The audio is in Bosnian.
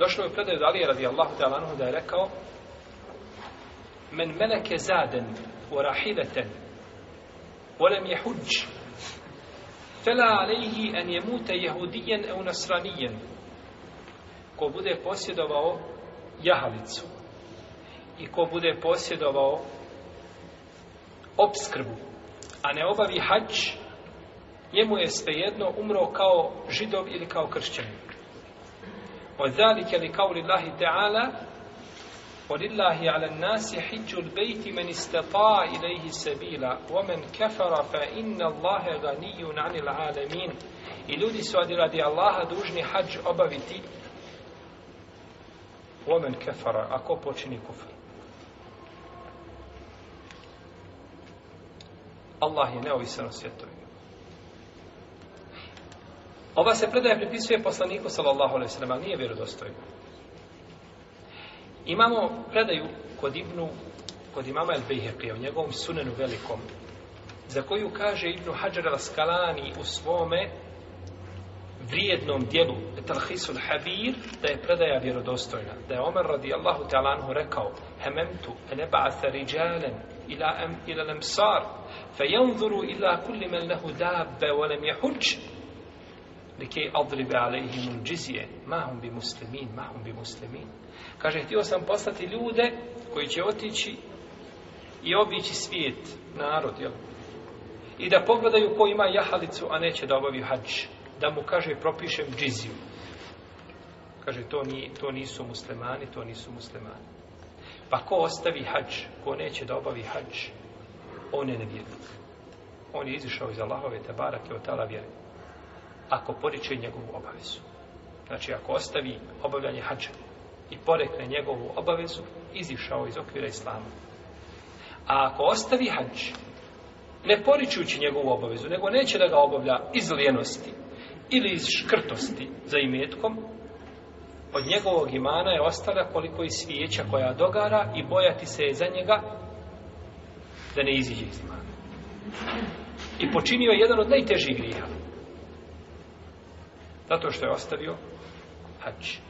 Došlo je u predaju Alije radijallahu ta'ala anhu da je rekao Men meleke zaden u rahideten volem je huđ fela alejhi en je mute jehudijen e unasranijen ko bude posjedovao jahalicu i ko bude posjedovao obskrbu a ne obavi hađ njemu je svejedno umro kao židov ili kao kršćanin وذلك لقول الله تعالى ولله على الناس حج البيت من استطاع إليه سبيلا ومن كفر فإن الله غني عن العالمين I ljudi su radi, radi Allaha dužni hađ obaviti omen kefara, ako počini kufr. Allah je neovisan o svjetovima. Ova se predaja pripisuje poslaniku sallallahu alejhi ve sellem, nije vjerodostojna. Imamo predaju kod Ibnu kod imama El Bejheqi u njegovom sunenu velikom za koju kaže Ibnu Hajar al Skalani u svome vrijednom dijelu Talhisul Habir da je predaja vjerodostojna da je Omer radijallahu ta'ala anhu rekao Hememtu ene ba'atha riđalen ila, am, ila lemsar fe janzuru ila kulli men lehu dabbe wa lem jehuđ Likej adribe alejhimun džizije, mahum bi muslimin, mahum bi muslimin. Kaže, htio sam poslati ljude koji će otići i obići svijet, narod, jel? I da pogledaju ko ima jahalicu, a neće da obavi hađ. Da mu kaže, propišem džiziju. Kaže, to, nije, to nisu muslimani, to nisu muslimani. Pa ko ostavi hađ, ko neće da obavi hađ, on je nevjernik. On je izišao iz Allahove te barake od tala vjernika ako poriče njegovu obavezu. Znači, ako ostavi obavljanje hađa i porekne njegovu obavezu, izišao iz okvira islama. A ako ostavi hađ, ne poričujući njegovu obavezu, nego neće da ga obavlja iz lijenosti ili iz škrtosti za imetkom, od njegovog imana je ostala koliko i svijeća koja dogara i bojati se je za njega da ne iziđe iz imana. I počinio jedan od najtežih grijeha. Zato što je ostavio hađi.